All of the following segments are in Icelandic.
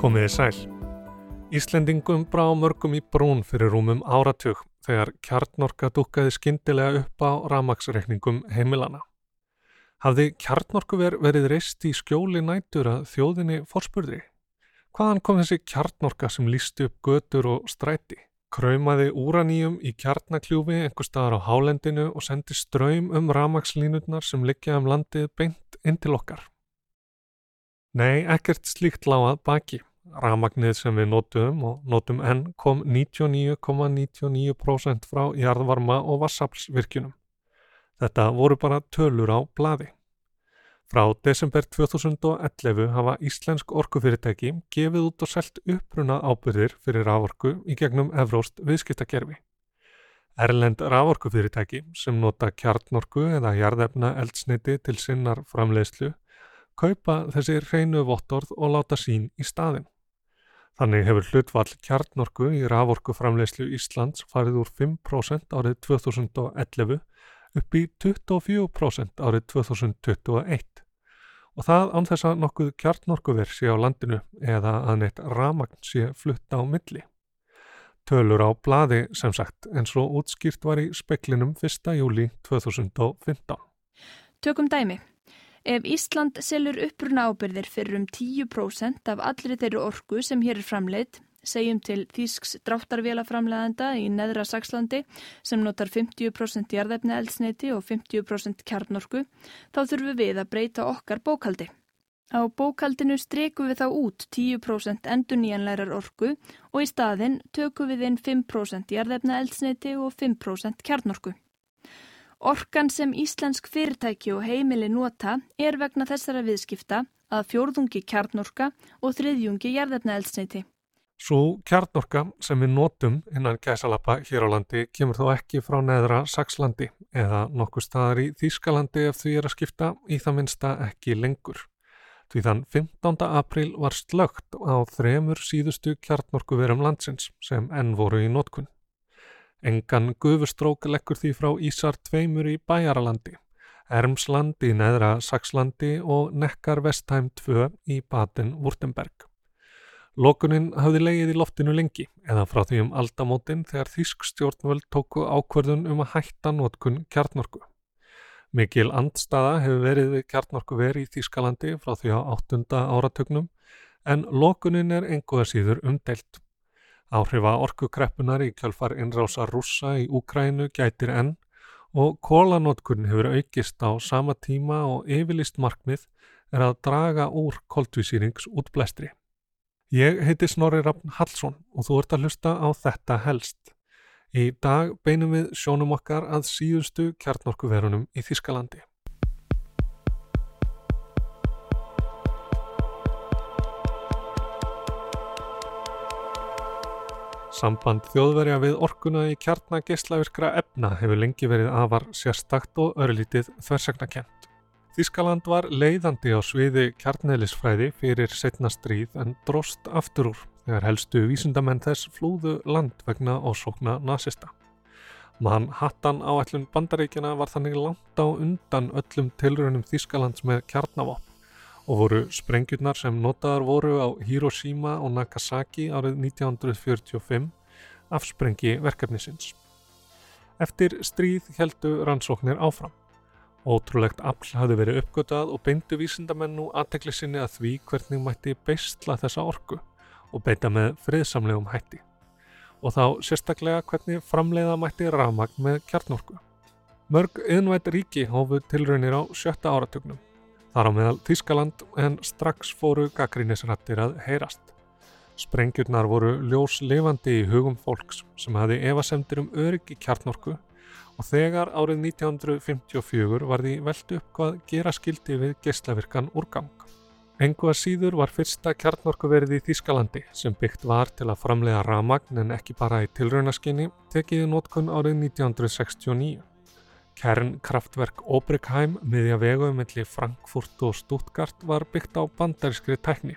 Komiði sæl. Íslendingum brá mörgum í brún fyrir rúmum áratug þegar kjarnorka dúkaði skindilega upp á ramagsreikningum heimilana. Hafði kjarnorkuver verið reist í skjóli nætur að þjóðinni fórspurðri? Hvaðan kom þessi kjarnorka sem lísti upp götur og stræti? Kraumaði úraníum í kjarnakljúfi einhver staðar á hálendinu og sendi ströym um ramagslínutnar sem liggja um landið beint inn til okkar. Nei, ekkert slíkt lágað baki. Ramagnið sem við nótum og nótum enn kom 99,99% frá jarðvarma og vassaflsvirkjunum. Þetta voru bara tölur á bladi. Frá desember 2011 hafa Íslensk orkufyrirtæki gefið út og selt uppruna ábyrðir fyrir raforku í gegnum Evróst viðskiptakerfi. Erlend raforkufyrirtæki sem nota kjarnorku eða jarðefna eldsneiti til sinnar framleiðslu kaupa þessi reynu vottorð og láta sín í staðin. Þannig hefur hlutvall kjarnorku í raforku framleiðslu Íslands farið úr 5% árið 2011 upp í 24% árið 2021 og það án þess að nokkuð kjartnorkuver sé á landinu eða að neitt ramagn sé flutta á milli. Tölur á bladi sem sagt en svo útskýrt var í speklinum 1. júli 2015. Tökum dæmi. Ef Ísland selur uppruna ábyrðir fyrir um 10% af allri þeirri orgu sem hér er framleitt segjum til Þísks dráttarvélaframleðanda í neðra Sakslandi sem notar 50% jarðefni eldsneiti og 50% kjarnorku, þá þurfum við að breyta okkar bókaldi. Á bókaldinu strekum við þá út 10% endur nýjanlærar orku og í staðin tökum við inn 5% jarðefna eldsneiti og 5% kjarnorku. Orkan sem íslensk fyrirtæki og heimili nota er vegna þessara viðskipta að fjórðungi kjarnorka og þriðjungi jarðefna eldsneiti. Svo kjarnorka sem við notum innan gæsalappa hér á landi kemur þó ekki frá neðra Sakslandi eða nokkuð staðar í Þýskalandi ef því er að skipta í það minsta ekki lengur. Því þann 15. april var slögt á þremur síðustu kjarnorkuverum landsins sem enn voru í nótkunn. Engan gufustrók leggur því frá Ísar tveimur í Bæjaralandi, Ermsland í neðra Sakslandi og Nekkar Vestheim 2 í Baden-Württemberg. Lókunin hafði leiðið í loftinu lengi eða frá því um aldamótin þegar þýsk stjórnvöld tóku ákverðun um að hætta nótkun kjartnorku. Mikil andstaða hefur verið við kjartnorku veri í Þýskalandi frá því á áttunda áratögnum en lókunin er enguða síður umdelt. Áhrifa orkukreppunar í kjálfar innrása rússa í Úkrænu gætir enn og kólanótkun hefur aukist á sama tíma og yfirlist markmið er að draga úr koltvísýrings útblæstri. Ég heiti Snorri Raffn Hallsson og þú ert að hlusta á þetta helst. Í dag beinum við sjónum okkar að síðustu kjarnorkuverunum í Þískalandi. Samband þjóðverja við orkuna í kjarnageslavirkra efna hefur lengi verið afar sérstakt og örlítið þversagnakent. Þískaland var leiðandi á sviði kjarnelisfræði fyrir setna stríð en drost aftur úr þegar helstu vísundamenn þess flúðu land vegna ásókna nazista. Manhattan áætlun bandaríkjana var þannig langt á undan öllum tilrönum Þískalands með kjarnavopn og voru sprengjurnar sem notaðar voru á Hiroshima og Nagasaki árið 1945 afsprengi verkefnisins. Eftir stríð heldu rannsóknir áfram. Ótrúlegt afl hafði verið uppgötað og beindu vísindamenn nú aðtekli sinni að því hvernig mætti beistla þessa orku og beita með friðsamlegum hætti. Og þá sérstaklega hvernig framleiða mætti rafmagn með kjarnorku. Mörg yðnvætt ríki hófuð tilraunir á sjötta áratögnum. Þar á meðal Þískaland en strax fóru gaggrínisrættir að heyrast. Sprengjurnar voru ljós lifandi í hugum fólks sem hafi evasemtir um öryggi kjarnorku og þegar árið 1954 var því veld upp hvað gera skildi við geyslavirkan úrgang. Engu að síður var fyrsta kjarnorkuverið í Þískalandi sem byggt var til að framlega ramagn en ekki bara í tilraunaskinni tekiði nótkunn árið 1969. Kernkraftverk Obrickheim miðja vegu melli Frankfurt og Stuttgart var byggt á bandarískri tækni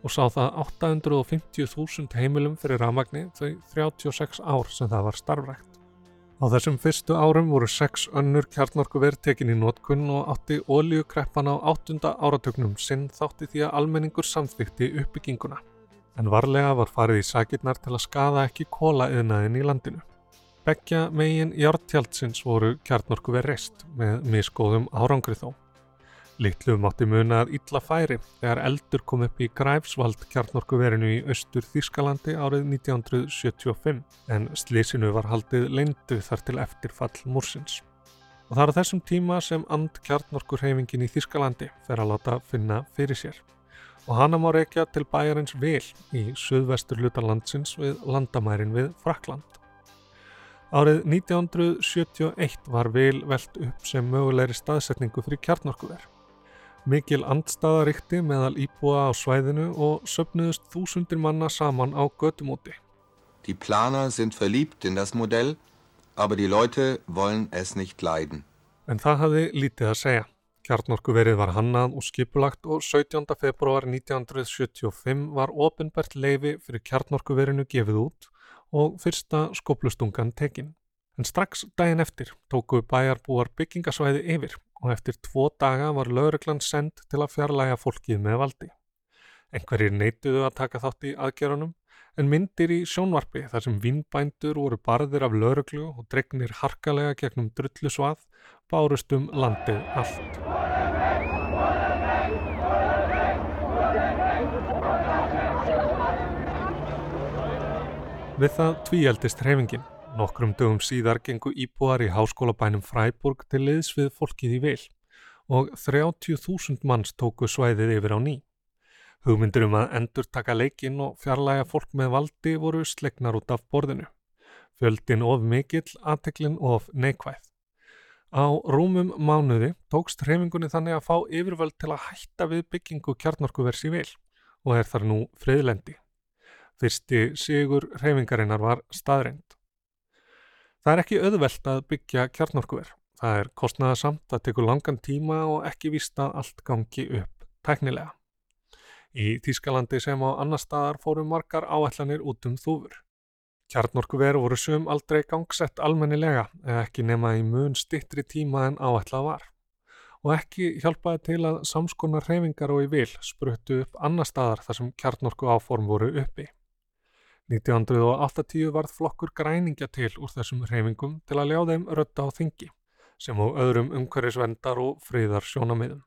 og sá það 850.000 heimilum fyrir ramagni þau 36 ár sem það var starfrækt. Á þessum fyrstu árum voru sex önnur kjarnorkuver tekin í nótkunn og átti ólíukreppan á áttunda áratögnum sinn þátti því að almenningur samþykti uppbygginguna. en varlega var farið í sakirnar til að skada ekki kóla yðnaðin í landinu. Beggja megin jártjaldsins voru kjarnorku verið reist með miskóðum árangri þó. Littlu mátti muna að illa færi þegar eldur kom upp í Græfsvald kjarnorkuverinu í austur Þískalandi árið 1975 en slísinu var haldið leindu þar til eftirfall múrsins. Og það er á þessum tíma sem and kjarnorkurhefingin í Þískalandi fer að láta finna fyrir sér. Og hana má reykja til bæjarins Vil í suðvestur lutarlandsins við landamærin við Frakland. Árið 1971 var Vil veld upp sem mögulegri staðsetningu fyrir kjarnorkuver. Mikil andstaðaríkti meðal íbúa á svæðinu og söpnuðust þúsundir manna saman á gödumóti. Die Planer sind verliebt in das Modell aber die Leute wollen es nicht leiden. En það hafði lítið að segja. Kjarnorkuverið var hannað og skipulagt og 17. februar 1975 var ofinbært leifi fyrir kjarnorkuverinu gefið út og fyrsta skoplustungan tekinn. En strax daginn eftir tóku bæjarbúar byggingasvæði yfir og eftir tvo daga var lauruglan send til að fjarlæga fólkið með valdi. Engverjir neituðu að taka þátt í aðgerunum en myndir í sjónvarpi þar sem vinnbændur voru barðir af lauruglu og dregnir harkalega gegnum drullu svað bárust um landið allt. Við það tvíjaldist hreyfingin. Nokkrum dögum síðar gengu íbúar í háskólabænum Freiburg til liðs við fólkið í vil og 30.000 manns tóku svæðið yfir á ný. Hugmyndir um að endur taka leikinn og fjarlæga fólk með valdi voru slegnar út af borðinu. Fjöldin of mikill, aðteklin of neikvæð. Á rúmum mánuði tókst hreifingunni þannig að fá yfirvöld til að hætta við byggingu kjarnorkuvers í vil og er þar nú friðlendi. Fyrsti sigur hreifingarinnar var staðreind. Það er ekki auðvelt að byggja kjarnorkuver. Það er kostnaða samt að teku langan tíma og ekki vísta allt gangi upp tæknilega. Í Þískalandi sem á annar staðar fóru margar áætlanir út um þúfur. Kjarnorkuveru voru sum aldrei gangsett almennilega eða ekki nema í mun stittri tíma en áætlað var. Og ekki hjálpaði til að samskonar reyfingar og í vil spruttu upp annar staðar þar sem kjarnorku áform voru uppi. 1980 varð flokkur græningja til úr þessum reyfingum til að ljá þeim rötta á þingi sem á öðrum umhverjusvendar og friðar sjónamiðum.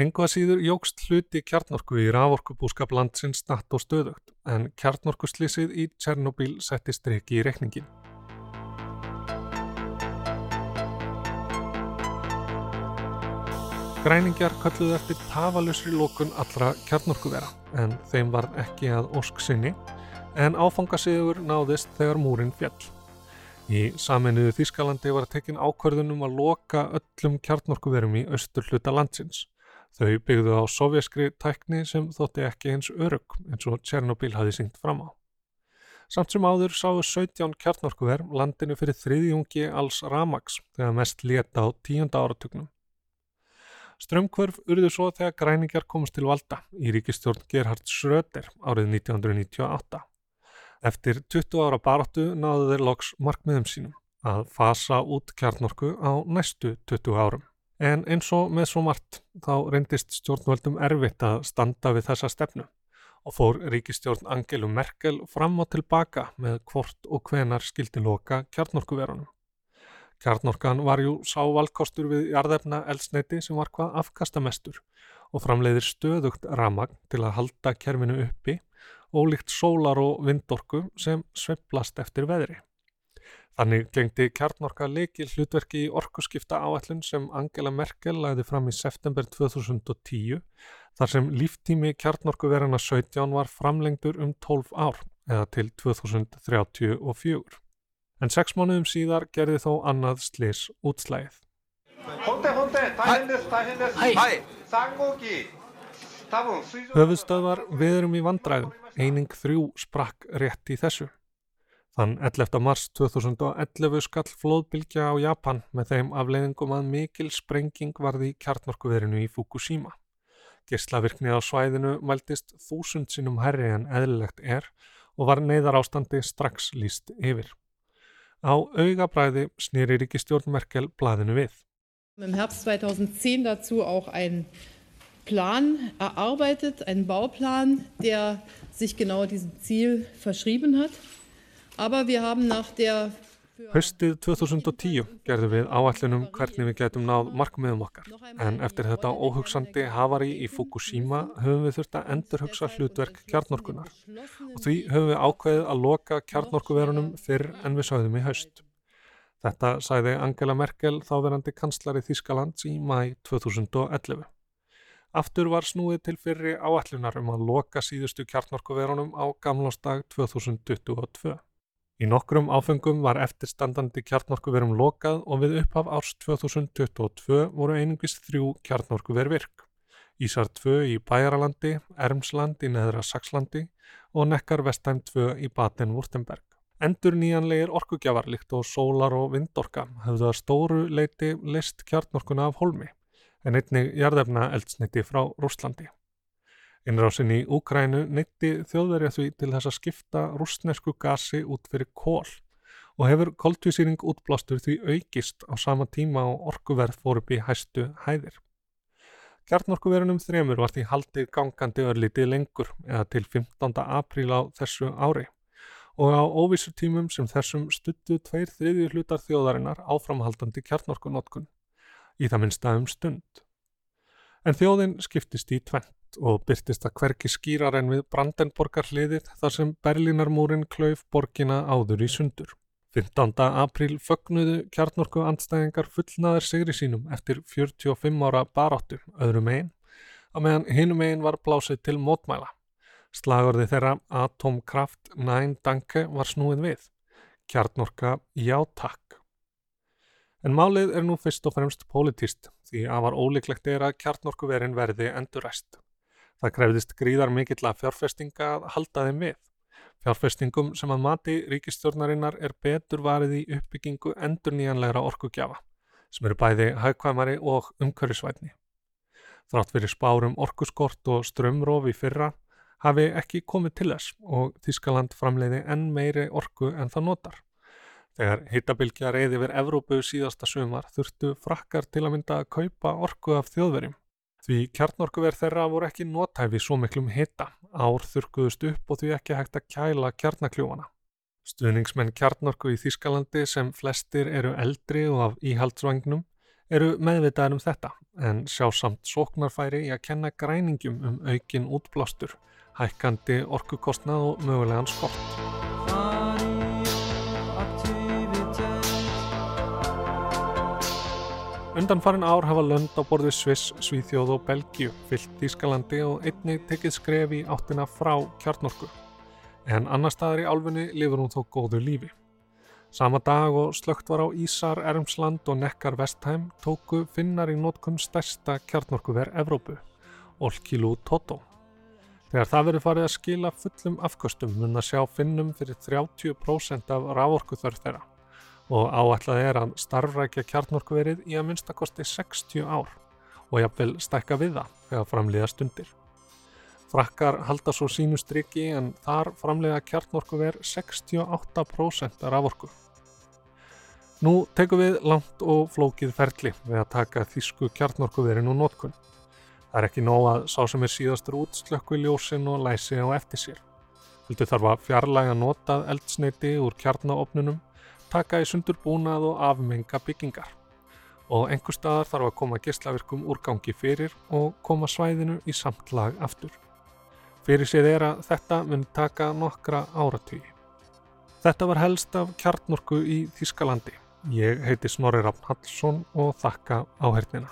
Enga síður jógst hluti kjarnorku í raforkubúskap landsins natt og stöðugt en kjarnorkuslýsið í Tjernobyl setti streki í rekningin. Græningjar kalluði eftir tafalusri lókun allra kjarnorkuvera en þeim var ekki að ósk sinni en áfangasiður náðist þegar múrin fjall. Í saminuðu Þískalandi var tekin ákverðunum að loka öllum kjarnorkuverum í austur hluta landsins Þau byggðu á sovjaskri tækni sem þótti ekki eins örug eins og Tjernobyl hafi syngt fram á. Samt sem áður sáu 17 kjarnorkuver landinu fyrir þriðjungi alls ramags þegar mest leta á tíunda áratugnum. Strömmkvörf urðu svo þegar græningar komast til valda í ríkistjórn Gerhard Schröder árið 1998. Eftir 20 ára baróttu náðu þeir loks markmiðum sínum að fasa út kjarnorku á næstu 20 árum. En eins og með svo margt þá reyndist stjórnvöldum erfitt að standa við þessa stefnu og fór ríkistjórn Angelu Merkel fram og tilbaka með hvort og hvenar skildi loka kjarnorkuverunum. Kjarnorkan var jú sávalkostur við jarðefna eldsneiti sem var hvað afkastamestur og framleiðir stöðugt ramagn til að halda kerfinu uppi og líkt sólar og vindorku sem sveiplast eftir veðri. Þannig gengdi kjarnorka leikil hlutverki í orkuskipta áallun sem Angela Merkel læði fram í september 2010 þar sem líftími kjarnorkuverana 17 var framlengdur um 12 ár eða til 2034. En sex mánuðum síðar gerði þó annað slis útslægið. Höfuðstöðvar viðrum í vandræðum, eining þrjú sprakk rétt í þessu. Þann 11. mars 2011 skall flóðbylgja á Japan með þeim afleiðingum að mikil sprenging varði í kjarnorkuverinu í Fukushima. Gislavirkni á svæðinu mæltist þúsund sinnum herri en eðlilegt er og var neyðar ástandi strax líst yfir. Á augabræði snýri Ríkistjórn Merkel blaðinu við. Im Herbst 2010 dazu auch ein, Plan erarbeitet, einen Bauplan, der sich genau diesem Ziel verschrieben hat. Aber wir haben nach der Haustið 2010 gerðum við áallunum hvernig við getum náð markmiðum okkar, en eftir þetta óhugsandi havari í Fukushima höfum við þurft að endurhugsa hlutverk kjarnorkunar og því höfum við ákveðið að loka kjarnorkuverunum fyrr en við sáðum í haust. Þetta sæði Angela Merkel þáverandi kanslari Þískaland í mæ 2011. Aftur var snúið til fyrri áallunar um að loka síðustu kjarnorkuverunum á gamlásdag 2022. Í nokkrum áfengum var eftirstandandi kjarnorkuverum lokað og við upphaf árs 2022 voru einungis þrjú kjarnorkuver virk. Ísar 2 í Bæjaralandi, Ermsland í neðra Sakslandi og Nekkar Vestæm 2 í Baden-Württemberg. Endur nýjanlegir orkugjafar líkt og sólar og vindorka hefðu að stóru leiti list kjarnorkuna af holmi en einnig jarðefna eldsniti frá Rúslandi. Innrásin í Úkrænu neytti þjóðverja því til þess að skipta rúsnesku gasi út fyrir kól og hefur koltvísýring útblástur því aukist á sama tíma og orkuverð fór upp í hæstu hæðir. Kjarnorkuverunum þremur var því haldið gangandi örlítið lengur eða til 15. apríl á þessu ári og á óvissu tímum sem þessum stuttu tveir þriðju hlutar þjóðarinnar áframhaldandi kjarnorkunótkun í það minnsta um stund. En þjóðin skiptist í tvent og byrtist að hverki skýrar en við Brandenborgar hliðið þar sem Berlínarmúrin klauf borgina áður í sundur. 15. apríl fögnuðu kjarnorku andstæðingar fullnaðir sigri sínum eftir 45 ára baráttu öðrum einn, að meðan hinum einn var blásið til mótmæla. Slagurði þeirra Atomkraft 9 Danke var snúið við. Kjarnorka já takk. En málið er nú fyrst og fremst politist því að var ólíklegt er að kjarnorkuverin verði enduræst. Það krefðist gríðar mikill að fjárfestinga að halda þeim við. Fjárfestingum sem að mati ríkistjórnarinnar er betur varið í uppbyggingu endur nýjanlegra orkugjafa sem eru bæði hægkvæmari og umhverfisvætni. Þrátt fyrir spárum orkuskort og strömrofi fyrra hafi ekki komið til þess og Þískaland framleiði enn meiri orku en það notar. Þegar hittabilgja reyði yfir Evrópu síðasta sumar þurftu frakkar til að mynda að kaupa orku af þjóðverjum Því kjarnorkuver þeirra voru ekki nótæfi svo miklum hitta, ár þurkuðust upp og því ekki hægt að kæla kjarnakljúana. Stuðningsmenn kjarnorku í Þískalandi sem flestir eru eldri og af íhaldsvagnum eru meðvitaðar um þetta en sjá samt sóknarfæri í að kenna græningum um aukin útblástur, hækkandi orkukostnað og mögulegan skort. Undan farin ár hafa lönd á borði Sviss, Svíþjóð og Belgíu fyllt Ískalandi og einnig tekið skref í áttina frá kjarnorku. En annar staðar í álfunni lifur hún þó góðu lífi. Sama dag og slögt var á Ísar, Ermsland og Nekkar Vestheim tóku finnar í nótkunn stærsta kjarnorkuver Evrópu, Olkilu Toto. Þegar það verið farið að skila fullum afkostum mun að sjá finnum fyrir 30% af rávorkuþörf þeirra og áætlað er að starfrækja kjarnorkuverið í að minnstakosti 60 ár og jafnvel stækka við það þegar framleiða stundir. Frakkar halda svo sínu striki en þar framleiða kjarnorkuver 68% af raforku. Nú tekum við langt og flókið ferli við að taka þísku kjarnorkuverin og nótkunn. Það er ekki nóg að sá sem er síðastur út slökku í ljósin og læsi á eftir sér. Hildur þarf að fjarlæga notað eldsneiti úr kjarnaofnunum taka í sundur búnað og afmenga byggingar og einhver staðar þarf að koma geyslavirkum úrgangi fyrir og koma svæðinu í samtlag aftur. Fyrir séð er að þetta mun taka nokkra áratví. Þetta var helst af kjarnorku í Þískalandi. Ég heiti Snorri Rafn Hallsson og þakka áhernina.